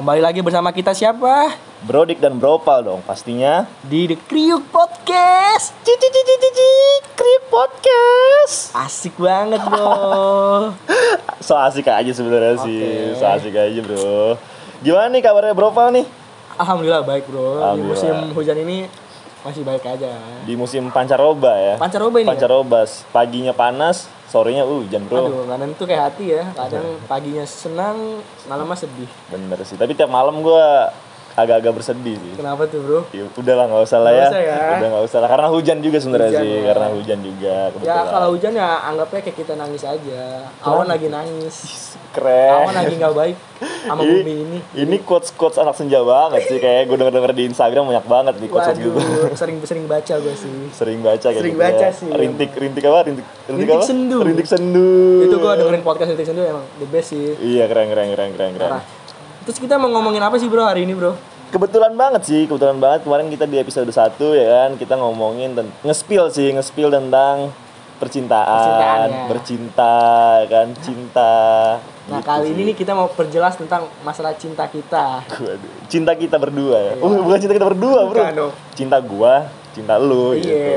Kembali lagi bersama kita siapa? Brodik dan Bropal dong pastinya. Di The Kriuk Podcast. Cici cici cici Krip Podcast. Asik banget bro. So asik aja sebenarnya sih. Oke. So asik aja, Bro. Gimana nih kabarnya Bropal nih? Alhamdulillah baik bro. Di Alhamdulillah. musim hujan ini masih baik aja. Di musim pancaroba ya. Pancaroba ini ya? Pancaroba. Paginya panas, sorenya uh, hujan, Bro. Aduh, kadang tuh kayak hati ya. Kadang paginya senang, malamnya sedih. Bener sih. Tapi tiap malam gua agak-agak bersedih sih. Kenapa tuh bro? Ya, udah lah nggak usah lah ya. usah ya. Udah nggak usah lah karena hujan juga sebenarnya sih, ya. karena hujan juga. Ya kebetulan. kalau hujan ya anggapnya kayak kita nangis aja. Awan lagi nangis. keren. Awan lagi nggak baik sama bumi ini. Ini quotes quotes anak senja banget sih kayak gue denger denger di Instagram banyak banget nih quotes gitu. Waduh, sering-sering baca gue sih. Sering baca kayak Sering gitu baca ya. sih, Rintik rintik apa? Rintik rintik, Rintik apa? sendu. Rintik sendu. Itu gue dengerin podcast Detik Sendu emang the best sih. Iya keren keren keren keren keren. Terus kita mau ngomongin apa sih bro hari ini bro? Kebetulan banget sih, kebetulan banget kemarin kita di episode 1 ya kan, kita ngomongin nge-spill sih, nge-spill tentang percintaan, ya. bercinta kan, cinta. Nah Gitu kali sih. ini nih kita mau perjelas tentang masalah cinta kita. Cinta kita berdua ya. Iya. Oh, bukan cinta kita berdua, Bro. Bukan dong. Cinta gua, cinta lu Iya. gitu.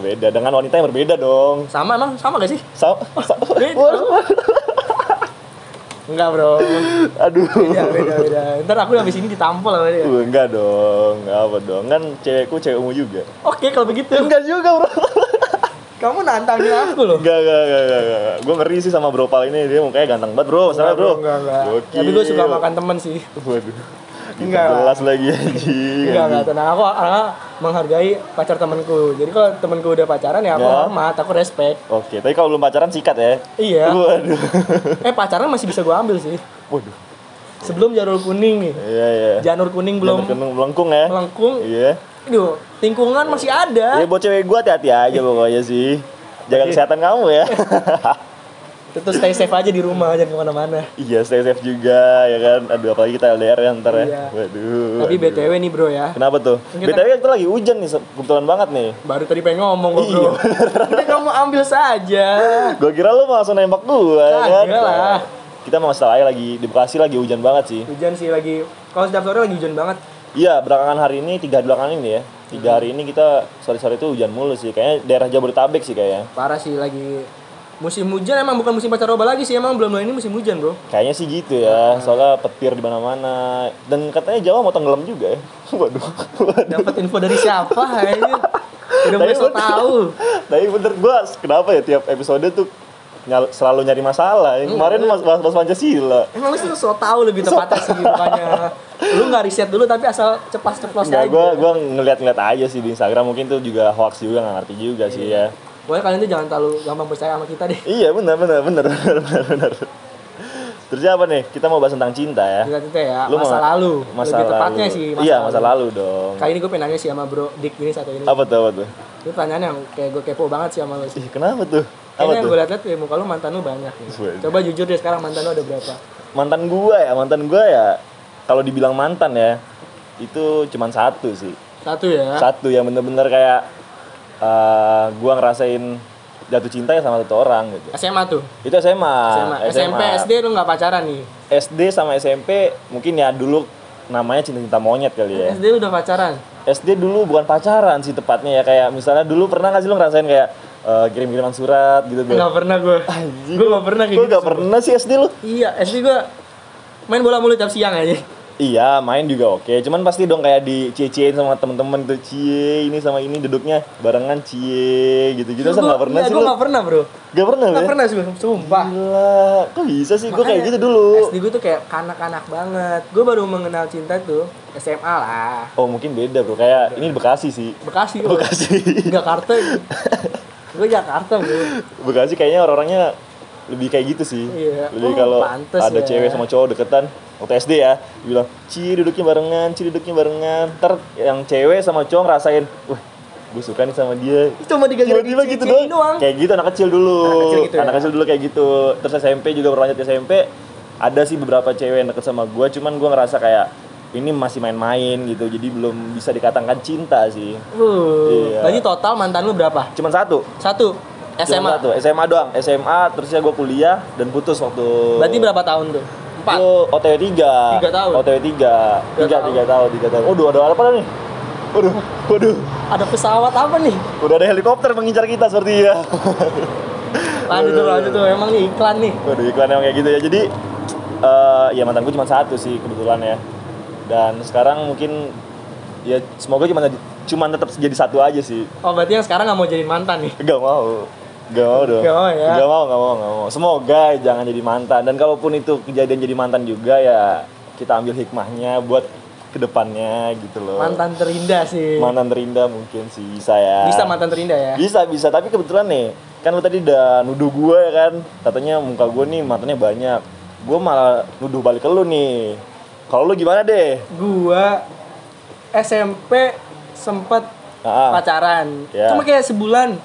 Beda dengan wanita yang berbeda dong. Sama emang sama gak sih? Sa sa Beda. Enggak bro. Aduh. Beda beda beda. Ntar aku habis ini ditampol sama dia. Enggak dong, enggak apa dong. Kan cewekku cewekmu juga. Oke kalau begitu. Enggak juga, Bro. Kamu nantangin aku loh. Enggak, enggak, enggak, enggak, enggak. Gue ngeri sih sama Bro Pal ini, dia mukanya ganteng banget, Bro. Masalah, Bro. Enggak enggak. Tapi gue suka makan temen sih. Waduh. Enggak. Jelas lagi anjing. Enggak enggak tenang aku karena menghargai pacar temenku. Jadi kalau temenku udah pacaran ya aku Ya. hormat, aku respect. Oke, tapi kalau belum pacaran sikat ya. Iya. Waduh. Eh pacaran masih bisa gue ambil sih. Waduh. Sebelum janur kuning nih. Iya, iya. Janur kuning belum Jangan melengkung ya. melengkung. Iya. Aduh, tingkungan masih ada. Ya buat cewek gue hati-hati aja pokoknya sih. Jaga kesehatan kamu ya. Terus stay safe aja di rumah, jangan ke mana-mana. iya, stay safe juga ya kan. Aduh, apalagi kita LDR ya ntar ya. Iya. Waduh. Tapi aduh. BTW nih bro ya. Kenapa tuh? Kita- BTW kita lagi hujan nih, kebetulan banget nih. Baru tadi pengen ngomong kok Iya, bro. Udah kamu ambil saja. Gue kira lu mau langsung nembak gue ya kan. Kagak lah. Kita mau masalah lagi di Bekasi lagi hujan banget sih. Hujan sih lagi. Kalau setiap sore lagi hujan banget. Iya, belakangan hari ini, tiga hari belakangan ini ya. Tiga hari ini kita sore-sore itu hujan mulu sih. Kayaknya daerah Jabodetabek sih kayaknya. Parah sih lagi. Musim hujan emang bukan musim pacaroba lagi sih emang belum ini musim hujan bro. Kayaknya sih gitu ya. Soalnya petir di mana-mana. Dan katanya Jawa mau tenggelam juga ya. Waduh. Waduh. Dapat info dari siapa ini? Udah mulai so tahu. Tapi bener gua kenapa ya tiap episode tuh nyal- selalu nyari masalah. Yang kemarin mas bahas, bahas Pancasila. Emang lu tuh so tahu lebih tepatnya sih bukannya lu nggak riset dulu tapi asal cepat ceplos aja. Gua gua ngeliat-ngeliat aja sih di Instagram mungkin tuh juga hoax juga nggak ngerti juga sih ya. Pokoknya kalian tuh jangan terlalu gampang percaya sama kita deh. Iya benar benar benar benar benar. Terus apa nih? Kita mau bahas tentang cinta ya. Itu ya Lu masa mau- lalu. Masa lebih tepatnya lalu. sih Iya, masa lalu dong. Kali ini gue pengen nanya sih sama bro Dik ini satu ini. Apa tuh? Apa tuh? Itu pertanyaan yang kayak gue kepo banget sih sama lu sih. Ih, kenapa tuh? Apa Kayaknya tuh? gue liat-liat ya muka lu mantan lu banyak. Waduh. Coba jujur deh sekarang mantan lu ada berapa? Mantan gua ya, mantan gua ya kalau dibilang mantan ya itu cuman satu sih. Satu ya. Satu yang bener-bener kayak eh, gua ngerasain jatuh cinta ya sama satu orang gitu. SMA tuh. Itu SMA. SMA. SMP, SD lu nggak pacaran nih. SD sama SMP mungkin ya dulu namanya cinta-cinta monyet kali ya. SD lu udah pacaran. SD dulu bukan pacaran sih tepatnya ya kayak misalnya dulu pernah nggak sih lo ngerasain kayak eh, kirim-kiriman surat gitu tuh? Nggak pernah gue. Gue nggak pernah kayak Gue gitu. gak pernah sih SD lu? Iya, SD gue main bola mulu tiap siang aja. Iya main juga oke, cuman pasti dong kayak di cie sama temen-temen tuh cie ini sama ini duduknya barengan cie gitu-gitu. Gua- nggak pernah iya, sih gue nggak pernah bro. Gak pernah ya? pernah sih, sumpah. Gila, kok bisa sih? Gue kayak gitu dulu. SD gue tuh kayak kanak-kanak banget. Gue baru mengenal cinta tuh SMA lah. Oh mungkin beda bro, kayak ini Bekasi sih. Bekasi bro. Bekasi. Jakarta. gue Jakarta bro. Bekasi kayaknya orang-orangnya lebih kayak gitu sih. Iya. Lebih Oh, kalau ada ya. cewek sama cowok deketan, waktu SD ya, bilang, "Ci, duduknya barengan, ci duduknya barengan." Ntar yang cewek sama cowok ngerasain, "Wah, gue suka nih sama dia." Cuma digagal Tiba-tiba gitu doang. Kayak gitu anak kecil dulu. Anak kecil gitu ya? Anak kecil dulu kayak gitu. Terus SMP juga berlanjut ke SMP, ada sih beberapa cewek yang deket sama gue, cuman gue ngerasa kayak ini masih main-main gitu, jadi belum bisa dikatakan cinta sih. Uh, Iya. Berarti total mantan lu berapa? Cuman satu, Satu. Cuma SMA. satu, SMA doang. SMA terusnya gue kuliah dan putus waktu Berarti berapa tahun tuh? Empat. Lu OTW 3. Tiga tahun. OTW 3. Tiga 3 tahun. 3 tahun, 3 tahun. Waduh, ada apa nih? Waduh, waduh. Ada pesawat apa nih? Udah ada helikopter mengincar kita seperti ya. Lanjut tuh, lanjut tuh. Emang nih iklan nih. Waduh, iklan emang kayak gitu ya. Jadi eh ya mantan gue cuma satu sih kebetulan ya. Dan sekarang mungkin ya semoga cuma cuma tetap jadi satu aja sih. Oh berarti yang sekarang nggak mau jadi mantan nih? Gak mau. Gak mau dong. Gak mau ya? Gak mau, gak mau, gak mau. Semoga jangan jadi mantan. Dan kalaupun itu kejadian jadi mantan juga ya kita ambil hikmahnya buat ke depannya gitu loh. Mantan terindah sih. Mantan terindah mungkin sih bisa ya. Bisa mantan terindah ya? Bisa, bisa. Tapi kebetulan nih, kan lu tadi udah nuduh gue ya kan. Katanya muka gue nih mantannya banyak. Gue malah nuduh balik ke lu nih. Kalau lu gimana deh? Gua SMP sempet Ah, pacaran. Ya. Cuma kayak sebulan.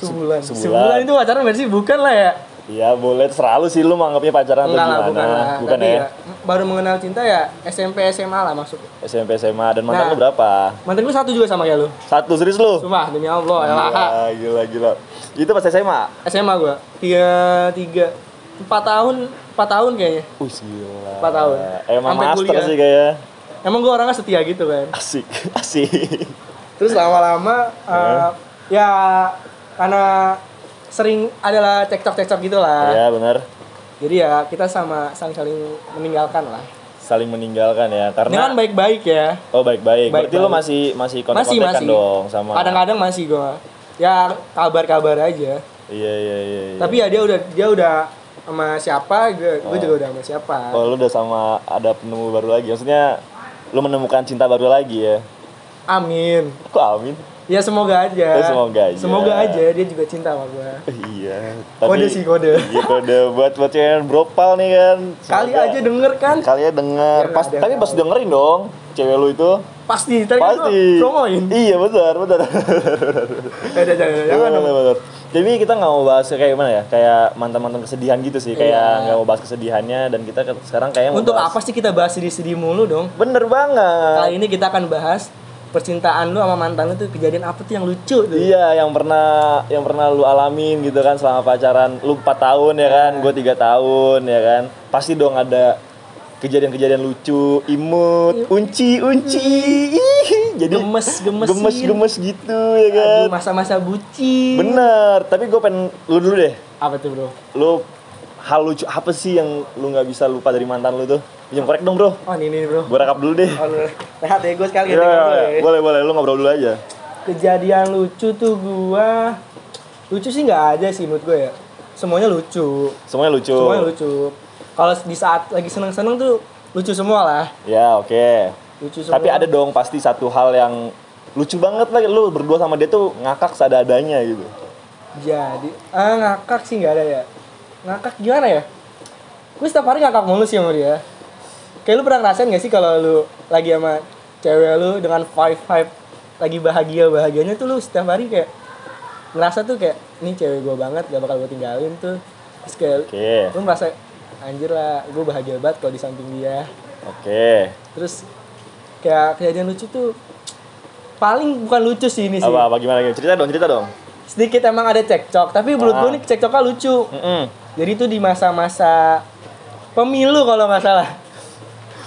Sebulan. Se- sebulan. sebulan. itu pacaran berarti bukan lah ya? Iya boleh, terserah lu sih lu mau anggapnya pacaran atau Enggak lah, gimana. bukan lah. Bukan Tapi ya? ya, baru mengenal cinta ya SMP SMA lah masuk. SMP SMA dan mantan Nah. lu berapa? Mantan gue satu juga sama kayak lu. Satu serius lu? Sumpah demi Allah ya. Gila, gila, gila. Itu pas SMA? SMA gua tiga tiga empat tahun empat tahun kayaknya. Wih, gila. Empat tahun. Emang Sampai master kuliah. sih kayaknya. Emang gua orangnya setia gitu kan. Asik, asik. Terus lama-lama eh, ya karena sering adalah cekcok-cekcok gitu lah. Iya, benar. Jadi ya kita sama saling-saling meninggalkan lah. Saling meninggalkan ya, karena Dengan baik-baik ya. Oh baik-baik. Berarti Baik-baik. lu masih masih Masih kontak-kontakan masih. dong sama. Kadang-kadang masih gua. Ya kabar-kabar aja. Iya iya iya. iya. Tapi ya dia udah dia udah sama siapa, gue gue juga udah sama siapa. Oh lu udah sama ada penemu baru lagi. Maksudnya lu menemukan cinta baru lagi ya. Amin. Kok amin? Ya semoga aja. Oh, semoga aja. Semoga aja dia juga cinta sama gue. Eh, iya. Kode sih, kode. Iya kode buat buat cewek bropal nih kan. Kali Semoga- aja denger kan? Kali ya denger. Ya, Pas, tapi pas dengerin dong cewek lu itu. Pasti, tadi kan Pasti. gua promoin. Iya benar benar. Eh, jangan, jangan. Benar, benar. Jadi kita nggak mau bahas kayak gimana ya, kayak mantan-mantan kesedihan gitu sih, kayak Iya. nggak mau bahas kesedihannya dan kita sekarang kayak Untuk bahas- apa sih kita bahas sedih-sedih mulu dong? Bener banget. Kali ini kita akan bahas percintaan lu sama mantan lu tuh kejadian apa tuh yang lucu tuh? Iya, yang pernah yang pernah lu alamin gitu kan selama pacaran lu 4 tahun ya kan, Iya. gue tiga tahun ya kan. Pasti dong ada kejadian-kejadian lucu, imut, unci, unci. Ih, Jadi Iya. Gemes, gemesin. gemes, gemes gitu ya kan. Aduh, masa-masa bucin. Bener, tapi gue pengen lu dulu deh. Apa tuh bro? Lu hal lucu apa sih yang lu nggak bisa lupa dari mantan lu tuh? Pinjam korek dong bro. Oh ini nih bro. Gue rekap dulu deh. Oh, ya gue sekali Iya, ya, iya, boleh boleh, lu ngobrol dulu aja. Kejadian lucu tuh gua lucu sih nggak ada sih menurut gue ya. Semuanya lucu. Semuanya lucu. Semuanya lucu. Kalau di saat lagi seneng-seneng tuh lucu semua lah. Ya oke. Lucu semua. Tapi ada dong pasti satu hal yang lucu banget lah lu berdua sama dia tuh ngakak seadanya gitu. Jadi, ah ngakak sih nggak ada ya. Ngakak gimana ya? Gue setiap hari ngakak mulu sih sama dia. Kayak lu pernah ngerasain gak sih kalau lu lagi sama cewek lu dengan vibe vibe lagi bahagia bahagianya tuh lu setiap hari kayak ngerasa tuh kayak ini cewek gue banget gak bakal gue tinggalin tuh terus kayak Oke. lu merasa anjir lah gue bahagia banget kalau di samping dia Oke. terus kayak kejadian lucu tuh paling bukan lucu sih ini sih Apa apa gimana gimana? Cerita dong, cerita dong. sedikit emang ada cekcok tapi menurut Ah. gue nih cekcoknya lucu Mm-mm. Jadi itu di masa-masa pemilu kalau nggak salah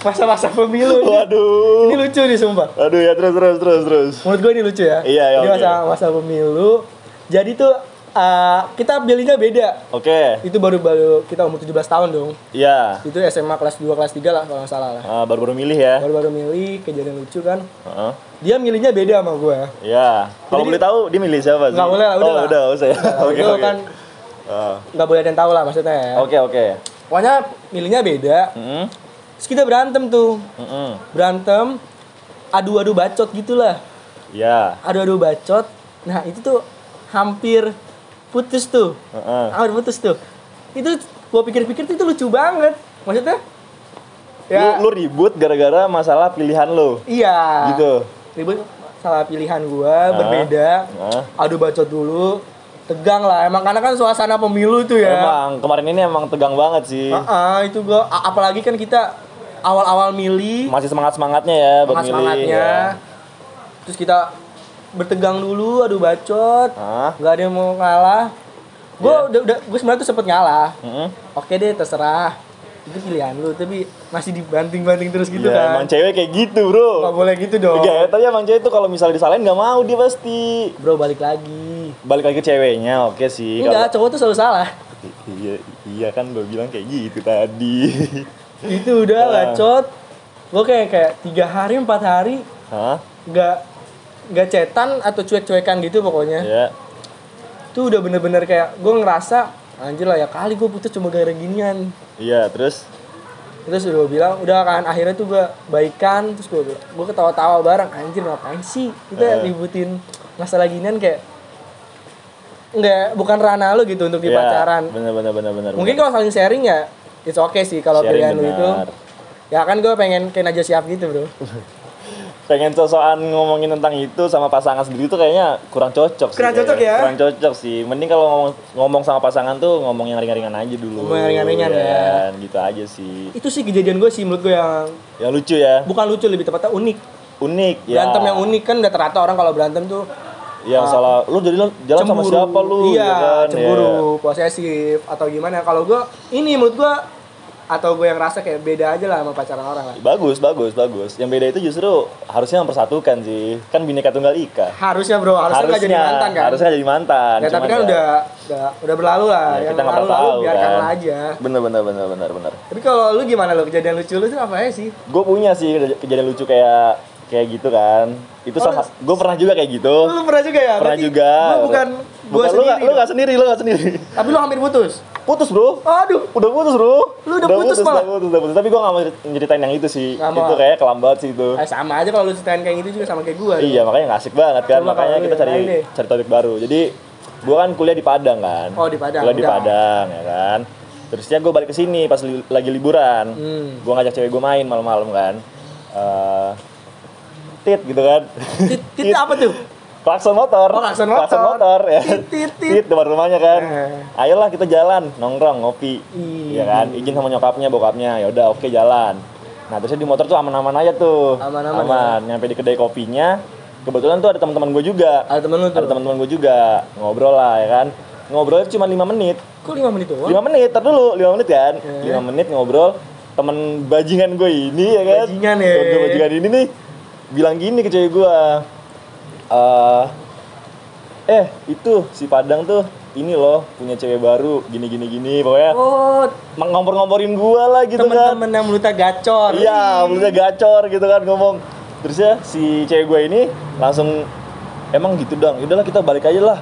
masa-masa pemilu Waduh. ini lucu nih sumpah Aduh ya terus terus terus terus. menurut gue ini lucu ya Iya, iya, Jadi oke. masa masa pemilu jadi tuh uh, kita pilihnya beda Oke. itu baru-baru kita umur 17 tahun dong Iya. itu SMA kelas 2 kelas 3 lah kalau nggak salah lah Ah, baru-baru milih ya. baru-baru milih kejadian lucu kan Heeh. dia milihnya beda sama gue Iya. Kalau Jadi- boleh tahu dia milih siapa sih? Nggak boleh lah, udah Oh, lah. udah, usah ya. Oke, itu oke. kan Ah. nggak boleh ada yang tahu lah maksudnya ya Oke, oke. pokoknya milihnya beda Mm-mm. terus kita berantem tuh Mm-mm. berantem adu-adu bacot gitulah Iya. adu-adu bacot nah itu tuh hampir putus tuh Heeh. hampir putus tuh itu gua pikir-pikir tuh itu lucu banget maksudnya ya Lu, lu ribut gara-gara masalah pilihan lu. iya Gitu. ribut salah pilihan gua berbeda Nah. adu bacot dulu tegang lah emang karena kan suasana pemilu tuh ya. Emang kemarin ini emang tegang banget sih. Ah, ah, itu gua apalagi kan kita awal-awal milih. Masih semangat-semangatnya ya buat semangat semangatnya terus kita bertegang dulu adu bacot. Nggak ada yang mau ngalah. Gue Iya. udah, udah gue sebenarnya tuh sempet ngalah. Mm-mm. oke deh terserah. Itu pilihan lu tapi masih dibanting-banting terus gitu ya, emang kan cewek kayak gitu bro. Nggak boleh gitu dong. Iya, tapi emang cewek tuh kalau misalnya disalahin nggak mau dia pasti. Bro balik lagi balik lagi ke ceweknya oke sih enggak cowok tuh selalu salah. Iya iya kan gue bilang kayak gitu tadi. Itu udah Ah. bacot. Gue kayak kayak tiga hari empat hari hah? nggak nggak cetan atau cuek-cuekan gitu pokoknya. Ya itu udah bener-bener kayak gue ngerasa anjir lah ya kali gue putus cuma gara ginian. Iya terus? Terus gue bilang udah kan akhirnya tuh gue baikan terus gue gue ketawa-tawa bareng anjir ngapain sih kita Eh. ributin masalah ginian kayak nggak bukan ranah lu gitu untuk di Iya, pacaran. bener bener bener bener mungkin kalau saling sharing ya it's okay sih kalau pilihan lu itu. ya kan gue pengen kayak Najwa Shihab gitu bro. Pengen sosokan ngomongin tentang itu sama pasangan sendiri tuh kayaknya kurang cocok sih Kurang cocok ya? kurang cocok sih. Mending kalau ngomong ngomong sama pasangan tuh ngomong yang ringan-ringan aja dulu. Ngomong yang ringan-ringan ya. kan? gitu aja sih. Itu sih kejadian gue sih menurut gue yang yang lucu ya. Bukan lucu lebih tepatnya unik. Unik ya. Berantem yang unik kan udah ternyata orang kalau berantem tuh yang salah. Lu jadi lu jalan sama cemburu. siapa lu iya ya kan? cemburu posesif atau gimana. Kalau gue ini menurut gue atau gue yang rasa kayak beda aja lah sama pacaran orang lah. Bagus bagus bagus. Yang beda itu justru harusnya mempersatukan sih. Kan bineka tunggal ika. Harusnya bro. Harusnya nggak jadi mantan kan? Harusnya jadi mantan ya tapi kan ya- udah, udah udah berlalu lah. Ya, yang kita lalu pernah lalu tahu biarkan kan? aja. Bener bener bener bener bener. Tapi kalau lu gimana lo kejadian lucu lu tuh apa ya sih? Gue punya sih kej- kejadian lucu kayak kayak gitu kan. Itu Oh, salah gue pernah juga kayak gitu. Lu pernah juga ya? Pernah Berarti juga. gua bukan gue lu sendiri. nggak- lu nggak sendiri lu nggak sendiri. Tapi lu hampir putus? Putus bro. Aduh. Udah putus bro. Lu udah putus malah? udah putus udah putus. Tapi gue gak mau nyeritain yang itu sih. Mau. itu kayak kelambat sih itu. Eh, sama aja kalau lu ceritain kayak gitu juga sama kayak gue iya makanya nggak asik banget kan. Coba makanya lu kita cari deh. cari topik baru. Jadi gue kan kuliah di Padang kan. Oh, di Padang, kuliah di udah. Padang ya kan. Terusnya gue balik ke sini pas li- lagi liburan. Hmm. gue ngajak cewek gue main malam-malam kan. Eh, tit gitu kan. Tit, tit apa tuh? Klakson motor. Oh, klakson motor. motor ya. Tit, tit, tit. depan rumahnya kan. Eh. ayolah kita jalan nongkrong ngopi. Ih. ya kan? Izin sama nyokapnya bokapnya. Ya udah oke jalan. Nah terusnya di motor tuh aman-aman aja tuh. Aman-aman aman. nyampe di kedai kopinya. Kebetulan tuh ada teman-teman gue juga. Ada lu tuh? Ada teman-teman gue juga. Ngobrol lah ya kan? Ngobrol cuma lima menit. Kok lima menit doang? Lima menit tar dulu. Lima menit kan? Eh. lima menit ngobrol. Temen bajingan gue ini ya kan? Bajingan ya. Gue bajingan ini nih bilang gini ke cewek gue eh eh itu si Padang tuh ini loh punya cewek baru gini gini gini pokoknya oh ngompor-ngomporin gue lah gitu kan temen-temen yang mulutnya gacor Iya, mulutnya gacor gitu kan ngomong. Terus ya si cewek gue ini langsung emang gitu dong. Udahlah kita balik aja lah.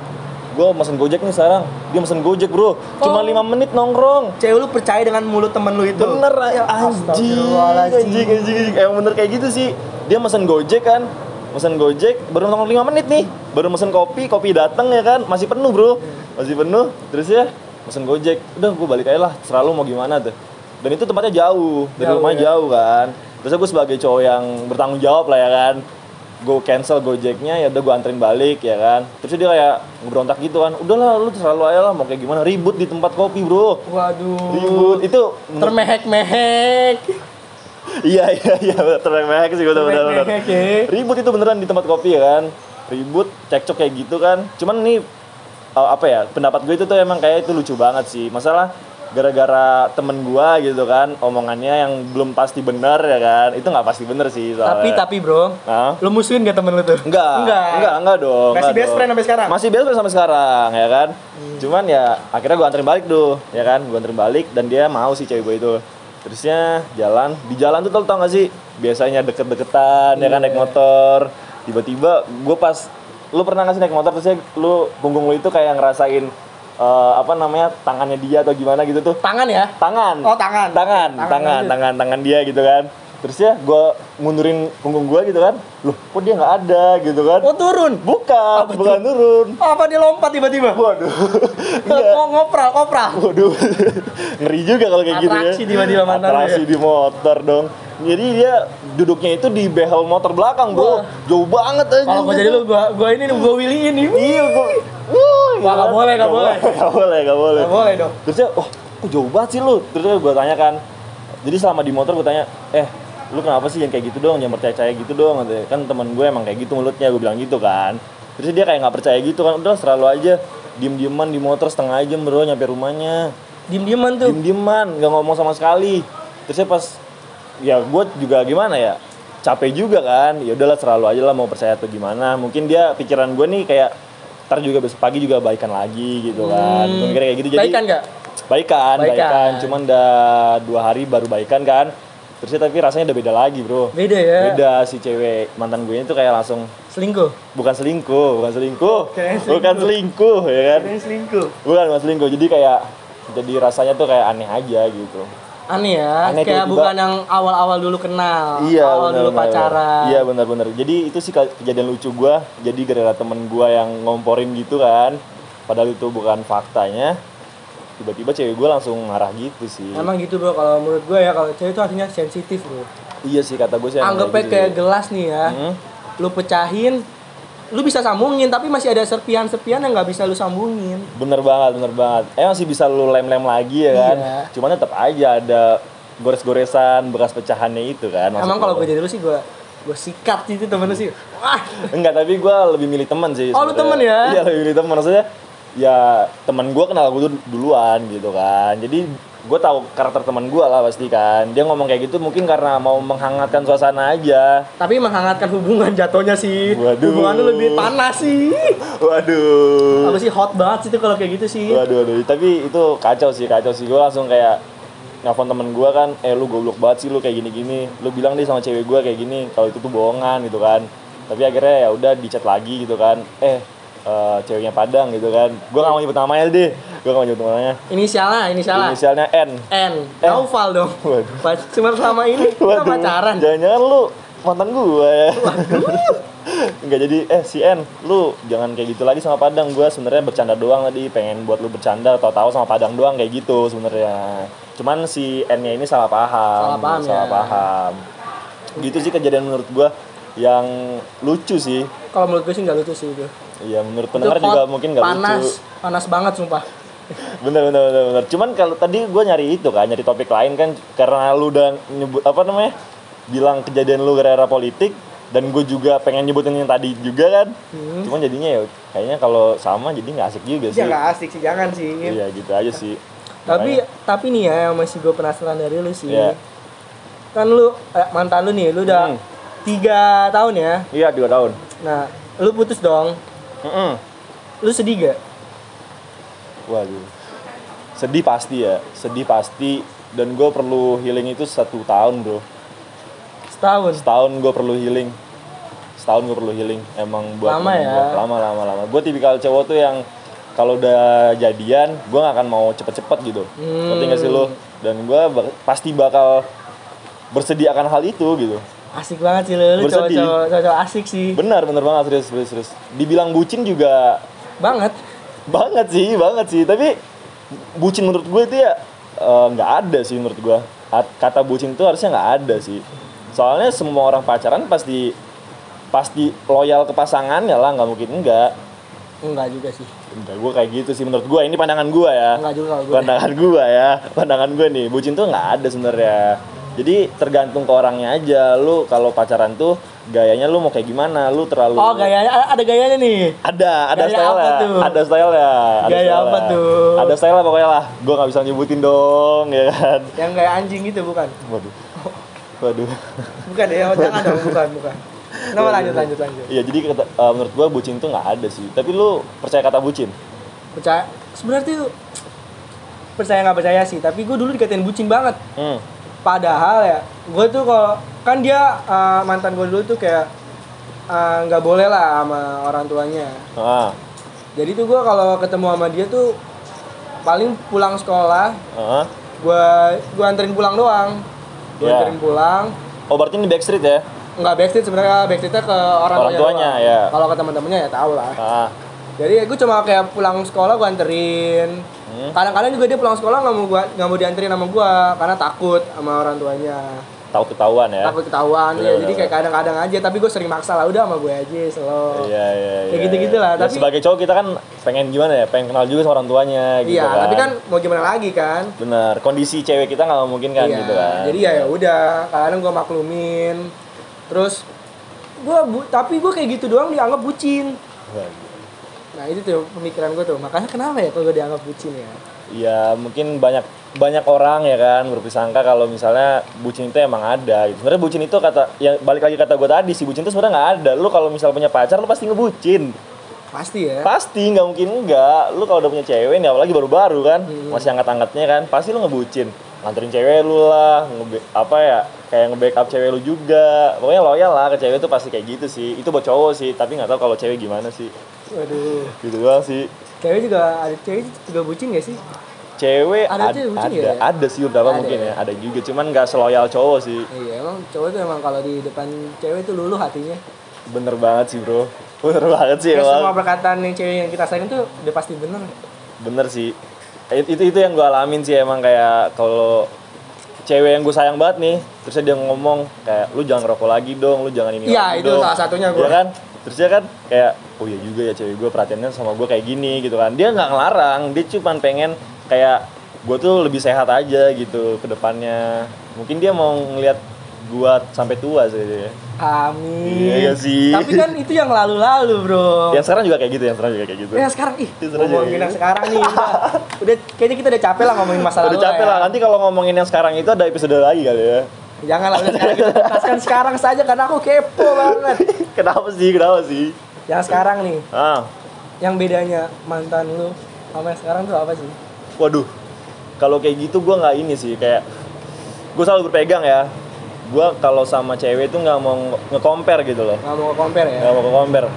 Gue mesen Gojek nih sekarang. Dia mesen Gojek, Bro. Cuma Oh. lima menit nongkrong. cewek lu percaya dengan mulut temen lu itu Bener Ya, anjing. Anjing, anjing, anjing. Emang bener kayak gitu sih. Dia mesen Gojek kan. Mesen Gojek baru nongkrong 5 menit nih. Baru mesen kopi, kopi datang ya kan. Masih penuh, Bro. Masih penuh. Terus ya mesen Gojek. Udah gue balik aja lah. Serah lu mau gimana tuh. Dan itu tempatnya jauh. Dari Jauh, rumahnya ya. jauh kan. Terus gue sebagai cowok yang bertanggung jawab lah ya kan. Gue cancel Gojeknya ya udah gue anterin balik ya kan. Terus dia kayak ngeberontak gitu kan. Udahlah lu terserah lu aja lah mau kayak gimana ribut di tempat kopi, Bro. waduh Ribut itu termehek-mehek Iya iya iya termehek sih bener bener bener. termehek ya Ribut itu beneran di tempat kopi ya kan. Ribut, cekcok kayak gitu kan. Cuman nih uh, apa ya? Pendapat gue itu tuh emang kayak itu lucu banget sih. Masalah gara-gara temen gua gitu kan omongannya yang belum pasti benar ya kan itu nggak pasti bener sih soalnya. tapi tapi bro Hah? lu musuhin gak temen lu tuh Enggak, enggak enggak, enggak dong. Masih best friend sampai sekarang? Masih best friend sampai sekarang, ya kan? Cuman ya akhirnya gue anterin balik tuh, ya kan? Gue anterin balik dan dia mau sih cewek gue itu. Terusnya jalan, di jalan tuh tau, tau gak sih? Biasanya deket-deketan, ya kan naik motor. Tiba-tiba gue pas, lu pernah gak sih naik motor terusnya lu punggung lu itu kayak ngerasain eh, apa namanya tangannya dia atau gimana gitu tuh? tangan ya? Tangan. Oh, tangan. tangan Tangan, tangan tangan tangan dia gitu kan. Terus ya gue mundurin punggung gue gitu kan. Loh kok dia nggak ada gitu kan? Oh turun? Bukan Apa bukan turun. Apa dia lompat tiba-tiba? Waduh. Iya. Ngo- ngopral ngopral. Waduh. Ngeri juga kalau kayak gitu ya. Atraksi tiba-tiba mantan lu ya. atraksi di motor dong jadi dia duduknya itu di behel motor belakang bro. Wah. jauh banget aja kalau gua jadi lu gua gua ini gua willy ini. Iya gue Wuh, Wah, nggak boleh, nggak boleh. nggak boleh nggak boleh. Nggak boleh dong. Terusnya oh kok jauh banget sih lu? Terusnya gue tanya kan. Jadi selama di motor gue tanya eh lu kenapa sih yang kayak gitu dong? Jangan percaya percaya gitu dong? Kan teman gue emang kayak gitu mulutnya gue bilang gitu kan. Terus dia kayak nggak percaya gitu kan. Udah selalu aja diem dieman di motor setengah jam bro nyampe rumahnya. Diem dieman tuh. Diem dieman nggak ngomong sama sekali. Terusnya pas ya gue juga gimana ya capek juga kan. Ya udahlah selalu aja lah mau percaya atau gimana. Mungkin dia pikiran gue nih kayak ntar juga besok pagi juga baikan lagi gitu kan. Hmm. Mungkin kayak gitu. Jadi baikan nggak? Baikan Baikan. baikan. Cuman udah dua hari baru baikan kan. Terusnya tapi rasanya udah beda lagi bro. Beda ya? Beda si cewek mantan gue itu kayak langsung selingkuh? Bukan selingkuh bukan selingkuh. Kirain bukan selingkuh ya kan? Selingkuh. Bukan bukan selingkuh. Jadi kayak jadi rasanya tuh kayak aneh aja gitu aneh ya Aneh, kayak tiba-tiba- bukan yang awal-awal dulu kenal Iya awal benar dulu benar. pacaran Iya benar-benar. Jadi itu sih ke- kejadian lucu gua. Jadi gara-gara temen gua yang ngomporin gitu kan. Padahal itu bukan faktanya. Tiba-tiba cewek gua langsung marah gitu sih. emang gitu bro kalau menurut gue ya kalau cewek itu artinya sensitif bro Iya sih kata gue sih. anggapnya gitu kayak sih. gelas nih ya Hmm. lu pecahin lu bisa sambungin tapi masih ada serpian-serpian yang nggak bisa lu sambungin Bener banget, bener banget. Eh masih bisa lu lem-lem lagi ya kan. Iya. Cuman tetap aja ada gores-goresan bekas pecahannya itu kan. maksud emang kalau gue jadi lu sih gue gue sikat gitu temen lu sih wah Enggak, tapi gue lebih milih teman sih. Oh, lu temen ya? Iya, lebih milih teman. Maksudnya, ya teman gue kenal gue duluan gitu kan. Jadi gue tahu karakter teman gue lah pasti kan. Dia ngomong kayak gitu mungkin karena mau menghangatkan suasana aja. tapi menghangatkan hubungan jatuhnya sih Waduh. hubungan lu lebih panas sih Waduh. apa sih hot banget sih itu kalau kayak gitu sih Waduh, waduh. Tapi itu kacau sih, kacau sih. Gue langsung kayak nelfon temen gue kan, eh lu goblok banget sih lu kayak gini-gini. Lu bilang deh sama cewek gue kayak gini, kalau itu tuh bohongan gitu kan. Tapi akhirnya ya udah dicat lagi gitu kan. Eh, eh, ceweknya Padang gitu kan. Gue gak mau nyebut namanya deh. Gue gak mau nyebut namanya. inisialnya inisialnya Inisialnya N. N Eh. Naufal dong Waduh. Cuma selama ini kita pacaran Jangan-jangan lu mantan gue ya. Enggak jadi eh si N, lu jangan kayak gitu lagi sama Padang. Gue sebenarnya bercanda doang tadi, pengen buat lu bercanda atau tahu sama Padang doang kayak gitu sebenarnya. Cuman si N-nya ini salah paham. Salah paham salah ya. paham. Gitu sih kejadian menurut gue yang lucu sih. Kalau menurut gue sih nggak lucu sih itu Iya menurut Itu pendengar hot, juga mungkin nggak panas lucu. panas banget sumpah Bener bener bener bener. Cuman kalau tadi gue nyari itu kan, nyari topik lain kan karena lu udah nyebut apa namanya? bilang kejadian lu gara-gara politik dan gue juga pengen nyebutin yang tadi juga kan. Hmm. Cuman jadinya ya kayaknya kalau sama jadi nggak asik juga sih. ya nggak asik sih jangan sih Iya gitu aja sih. tapi tapi nih ya yang masih gue penasaran dari lu sih Iya. kan lu eh, mantan lu nih lu udah Hmm. tiga tahun ya Iya dua tahun. Nah lu putus dong Mm-mm. lu sedih gak Waduh. Sedih pasti ya, sedih pasti. Dan gue perlu healing itu satu tahun bro. setahun setahun gue perlu healing setahun gue perlu healing emang buat Lama ya? gua. lama lama lama gue tipikal cowok tuh yang kalau udah jadian gue gak akan mau cepet-cepet gitu Hmm. ngerti gak sih lo dan gue bak- pasti bakal bersedia akan hal itu gitu asik banget sih lu lu cowok-cowok cowok asik sih. Benar benar banget serius serius serius. Dibilang bucin juga banget. Banget sih banget sih. Tapi bucin menurut gue itu ya eh, nggak ada sih menurut gue. At- kata bucin itu harusnya nggak ada sih. Soalnya semua orang pacaran pasti pasti loyal ke pasangannya lah nggak mungkin enggak enggak juga sih. Enggak gue kayak gitu sih menurut gue. Ini pandangan gue ya. Enggak juga gue. Pandangan gue ya. Pandangan gue nih bucin tuh nggak ada sebenarnya jadi tergantung ke orangnya aja lu kalau pacaran tuh gayanya lu mau kayak gimana lu terlalu oh gayanya ada- gayanya nih ada, ada Gaya style apa tuh? ada style ya. Ada Gaya style-nya. apa tuh? Ada style lah pokoknya lah. Gue nggak bisa nyebutin dong, ya kan. yang kayak anjing gitu bukan Waduh, waduh. bukan ya oh, jangan dong bukan bukan Nama lanjut lanjut lanjut Iya, jadi kata, eh, menurut gue bucin tuh nggak ada sih. Tapi lu percaya kata bucin? percaya sebenarnya tuh percaya nggak percaya sih tapi gue dulu dikatain bucin banget Hmm. Padahal ya gue tuh kalau kan dia uh, mantan gue dulu tuh kayak uh, nggak boleh lah sama orang tuanya Ah, jadi tuh gue kalau ketemu sama dia tuh paling pulang sekolah ah. gue gue anterin pulang doang gue Iya. anterin pulang Oh berarti ini backstreet ya? nggak backstreet sebenarnya backstreetnya ke orang, Orang tuanya, ya. kalau ke teman-temannya ya tau lah Ah, jadi gue cuma kayak pulang sekolah gue anterin Hmm. kadang-kadang juga dia pulang sekolah nggak mau gua nggak mau dianterin sama gue karena takut sama orang tuanya tahu ketahuan ya? takut ketahuan Bener, ya bener, jadi kayak kadang-kadang aja tapi gue sering maksa lah udah sama gue aja selalu Iya, iya, iya. Ya gitu-gitu lah, Ya, tapi- sebagai cowok kita kan pengen gimana ya? Pengen kenal juga sama orang tuanya gitu iya kan. tapi kan mau gimana lagi kan Bener, kondisi cewek kita nggak mungkin kan Iya, gitu kan. jadi ya ya udah kadang gue maklumin terus gue bu tapi gue kayak gitu doang dianggap bucin. Nah itu tuh pemikiran gue tuh makanya kenapa ya kalau gue dianggap bucin ya ya mungkin banyak banyak orang ya kan berpisangka kalau misalnya bucin itu emang ada gitu. Sebenarnya bucin itu kata yang balik lagi kata gue tadi si bucin itu sebenarnya nggak ada. Lu kalau misal punya pacar lu pasti ngebucin. pasti ya Pasti nggak mungkin enggak. Lu kalau udah punya cewek nih apalagi baru-baru kan, masih angkat-angkatnya kan, pasti lu ngebucin. Nganterin cewek lu lah, ngebe- apa ya, kayak nge-backup cewek lu juga. Pokoknya loyal lah ke cewek itu pasti kayak gitu sih. Itu buat cowok sih, tapi nggak tahu kalau cewek gimana sih. Waduh Gitu doang sih. cewek juga ada cewek juga bucin gak sih Cewek Ada ad- ada, ya? ada sih beberapa Ada mungkin ya? ya, ada juga. Cuman nggak seloyal cowok sih. iya emang cowok tuh emang kalau di depan cewek tuh luluh hatinya Bener banget sih bro, bener banget sih ya semua emang. perkataan yang cewek yang kita sayang tuh udah pasti bener Bener sih. Itu itu yang gue alamin sih emang kayak kalau cewek yang gue sayang banget nih, terusnya dia ngomong kayak lu jangan ngerokok lagi dong, lu jangan ini lagi itu dong." salah satunya gua. Iya kan? Terusnya kan kayak oh iya juga ya cewek gue perhatiannya sama gue kayak gini gitu kan. Dia nggak ngelarang, dia cuma pengen kayak gue tuh lebih sehat aja gitu ke depannya. Mungkin dia mau ngelihat gue sampai tua sih dia. amin Iya sih. tapi kan itu yang lalu-lalu bro Yang sekarang juga kayak gitu, yang sekarang juga kayak gitu. ya sekarang ih ngomongin yang sekarang nih udah, udah kayaknya kita udah capek lah ngomongin masalah Udah capek ya. lah, nanti kalau ngomongin yang sekarang itu ada episode lagi kali ya. Jangan lah udah sekarang kita tuntaskan sekarang saja karena aku kepo banget Kenapa sih? Kenapa sih? yang sekarang nih Ah, yang bedanya mantan lu sama yang sekarang tuh apa sih waduh. Kalau kayak gitu gue nggak ini sih kayak gue selalu berpegang ya. Gue kalau sama cewek itu nggak mau nge-compare gitu loh. nggak mau compare ya Nggak mau nge-compare.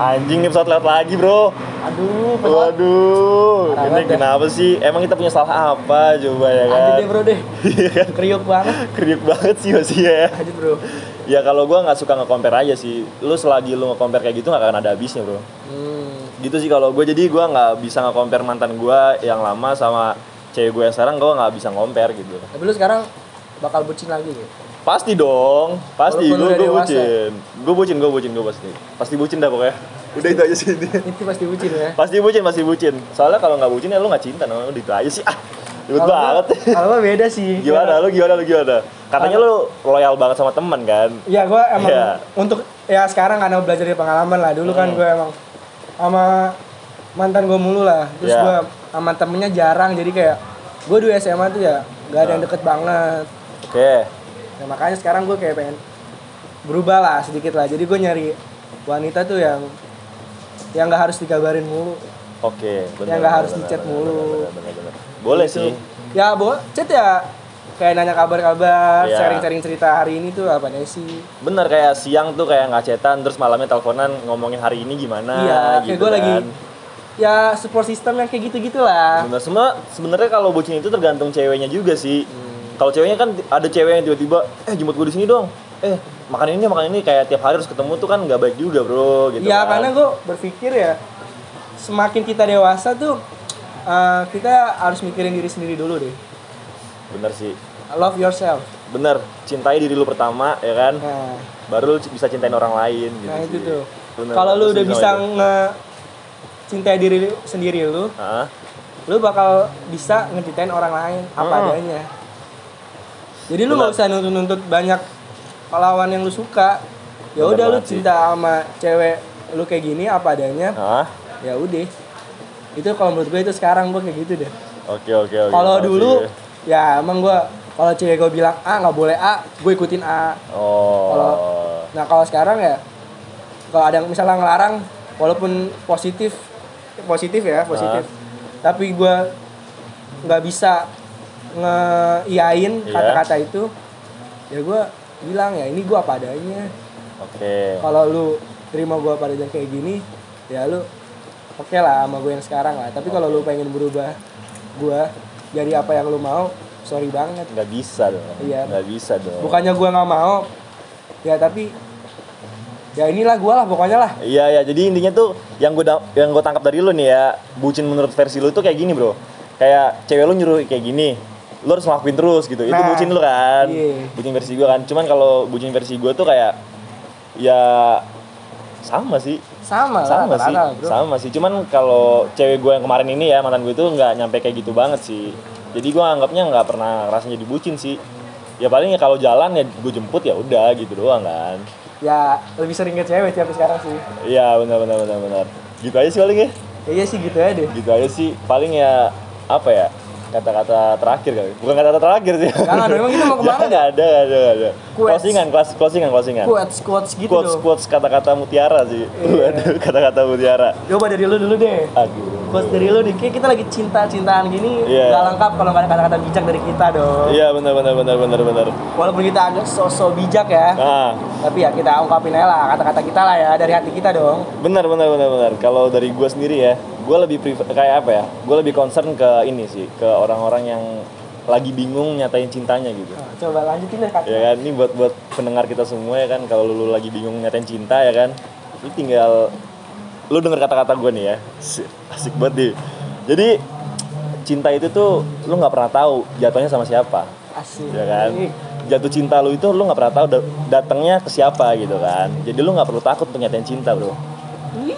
Anjing nih pesawat lewat lagi bro. aduh pesawat Waduh, ini dah. kenapa sih? Emang kita punya salah apa coba ya kan? lanjut deh bro deh Iya kan? kriuk banget Kriuk banget sih masih ya. lanjut bro Ya kalau gue nggak suka nge-compare aja sih. Lu selagi lu nge-compare kayak gitu nggak akan ada habisnya bro. hmm. gitu sih kalau gue jadi gue nggak bisa nge-compare mantan gue yang lama sama cewek gue yang sekarang gue nggak bisa compare gitu tapi lu sekarang bakal bucin lagi gitu pasti dong pasti gue gue bucin gue bucin gue bucin gue pasti pasti bucin dah pokoknya udah itu aja sih ini itu pasti bucin ya pasti bucin pasti bucin soalnya kalau nggak bucin ya lu nggak cinta namanya udah itu aja sih ah ribet banget kalau beda sih gimana lu gimana lu gimana katanya lu loyal banget sama teman kan Ya gue emang Iya. untuk ya sekarang karena belajar dari pengalaman lah. Dulu kan Hmm. gue emang sama mantan gue mulu lah. Terus Iya. gue sama temennya jarang. Jadi kayak gue dulu SMA tuh ya gak ada yang Nah. deket banget. oke Nah makanya sekarang gue kayak pengen berubah lah sedikit lah. Jadi gue nyari wanita tuh yang yang gak harus dikabarin mulu. oke bener, Yang nggak harus bener, di-chat bener, mulu. bener, bener, bener. boleh Gitu. sih Ya boleh chat ya kayak nanya kabar-kabar, Iya. sharing-sharing cerita hari ini tuh apa nih sih? Bener kayak siang tuh kayak nggak chatan terus malamnya teleponan ngomongin hari ini gimana iya, kayak gitu gue lagi kan. ya support system yang kayak gitu-gitu lah. Bener semua sebenarnya kalau bucin itu tergantung ceweknya juga sih. Hmm. Kalau ceweknya kan ada cewek yang tiba-tiba eh jemput gue di sini dong. Eh makan ini makan ini kayak tiap hari harus ketemu tuh kan nggak baik juga bro gitu. Iya kan. karena gue berpikir ya semakin kita dewasa tuh uh, kita harus mikirin diri sendiri dulu deh. Bener sih. Love yourself. Bener cintai diri lu pertama ya kan. Nah, Baru lu bisa cintain orang lain gitu. nah itu sih. tuh. Kalau lu udah bisa itu. nge cintai diri lu- sendiri lu, Hah? lu bakal bisa ngecintain orang lain apa Hmm. adanya. Jadi lu nggak usah nuntut-nuntut banyak lawan yang lu suka. Ya udah lu cinta sama cewek lu kayak gini apa adanya. Hah? Ya udah. Itu kalau menurut gue itu sekarang gue kayak gitu deh. Oke oke oke. Kalau dulu ya emang gue kalau cewek gue bilang A nggak boleh A, gue ikutin A. Oh. Kalau nah kalau sekarang ya kalau ada yang misalnya ngelarang walaupun positif positif ya positif, tapi gue nggak bisa ngeiyain Iya. kata-kata itu, ya gue bilang ya ini gue apa adanya. Oke. Kalau lu terima gue pada adanya kayak gini, ya lu oke lah sama gue yang sekarang lah. Tapi kalau lu pengen berubah gue jadi apa yang lu mau, sorry banget. Nggak bisa dong. Iya. Nggak bisa dong. bukannya gua nggak mau ya tapi ya inilah gua lah pokoknya lah Iya ya, jadi intinya tuh yang gue yang gue tangkap dari lu nih ya, bucin menurut versi lu tuh kayak gini bro, kayak cewek lu nyuruh kayak gini, lu harus ngelakuin terus gitu, itu Nah, bucin lu kan, iya. bucin versi gue kan, cuman kalau bucin versi gue tuh kayak ya sama sih, sama, sama lah sih, bro. sama sih, cuman kalau cewek gue yang kemarin ini ya mantan gue tuh nggak nyampe kayak gitu banget sih, jadi gue anggapnya nggak pernah rasanya jadi bucin sih, ya paling ya kalau jalan ya gue jemput ya udah gitu doang kan. ya lebih sering ke cewek tapi sekarang sih. Iya benar benar benar benar. gitu aja sih paling ya Ya, iya sih gitu aja deh. gitu aja sih. Paling ya apa ya kata-kata terakhir kali. Bukan kata-kata terakhir sih. Jangan, memang kita mau ke mana? Nggak ada nggak ada nggak ada. Quotes. closingan kelas closingan closingan. Quotes quotes gitu quotes quotes kata-kata mutiara sih. Waduh, kata-kata mutiara. Coba dari lu dulu deh. aduh Quotes dari lu nih. Kayak kita lagi cinta-cintaan gini Iya. nggak lengkap kalau nggak ada kata-kata bijak dari kita dong. iya benar benar benar benar benar Walaupun kita agak sosok bijak ya, nah tapi ya kita ungkapin aja lah kata-kata kita lah ya dari hati kita dong. benar benar benar benar kalau dari gue sendiri ya gue lebih prefer kayak apa ya gue lebih concern ke ini sih ke orang-orang yang lagi bingung nyatain cintanya gitu Nah, coba lanjutin deh kak. ya kan ini buat buat pendengar kita semua ya kan kalau lu lagi bingung nyatain cinta ya kan lu tinggal lu denger kata-kata gue nih ya. Asik, banget deh jadi cinta itu tuh lu nggak pernah tahu jatuhnya sama siapa. Asik. ya kan? Jatuh cinta lu itu lu nggak pernah tahu da- datangnya ke siapa gitu kan. Jadi lu nggak perlu takut untuk nyatain cinta bro.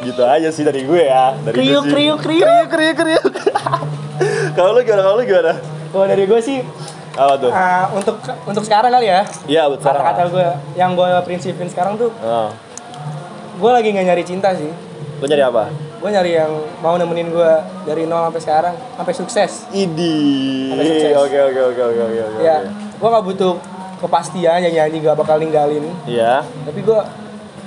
Gitu aja sih dari gue ya. Dari gue Kriuk kriuk kriuk. kriuk kriuk kalau lu gimana? Kalau lu gimana? Kalau dari gue sih apa tuh? ah, untuk untuk sekarang kali ya. iya buat sekarang. Kata-kata gue yang gue prinsipin sekarang tuh oh. gue lagi nggak nyari cinta sih. Lu nyari apa Gue nyari yang mau nemenin gue dari nol sampai sekarang sampai sukses. Idi. Oke oke oke oke oke. Ya, gue nggak butuh kepastian yang nyanyi gak bakal ninggalin. Iya. Tapi gue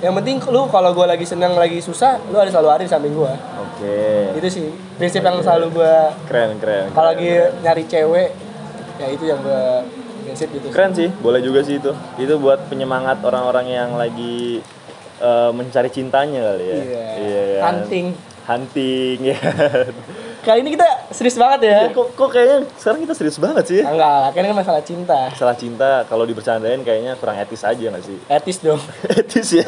yang penting lu kalau gue lagi seneng lagi susah, lu harus selalu ada di samping gue. Oke. Itu sih prinsip yang selalu gue Keren keren. kalau lagi keren. nyari cewek, ya itu yang gue prinsip gitu. Keren sih, boleh juga sih itu. Itu buat penyemangat orang-orang yang lagi eh, mencari cintanya kali ya. Iya. Kan? Hunting. Hunting ya. Kali ini kita serius banget ya. Iya, kok, kok kayaknya sekarang kita serius banget sih. Enggak lah, ini kan masalah cinta. Salah cinta kalau dibercandain kayaknya kurang etis aja gak sih? Etis dong. etis ya.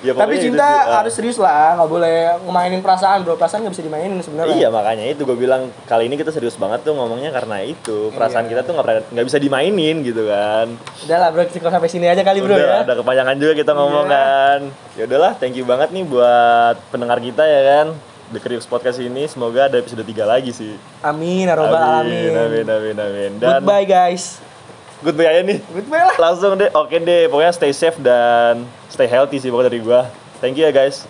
Ya Tapi cinta sih. Ah. harus serius lah, nggak boleh ngemainin perasaan bro. Perasaan nggak bisa dimainin sebenarnya. Iya makanya itu gue bilang kali ini kita serius banget tuh ngomongnya karena itu perasaan Iya. kita tuh nggak nggak bisa dimainin gitu kan. Udah lah bro, cukup sampai sini aja kali bro Udah ya. ada kepanjangan juga kita ngomong Iya. kan. Ya udahlah, thank you banget nih buat pendengar kita ya kan. The Kriux Podcast ini semoga ada episode 3 lagi sih. Amin, aroba amin, alamin. amin, amin, amin. Dan Goodbye guys. Goodbye aja nih. Goodbye lah. Langsung deh, oke deh. Pokoknya stay safe dan stay healthy sih pokoknya dari gua. Thank you ya guys.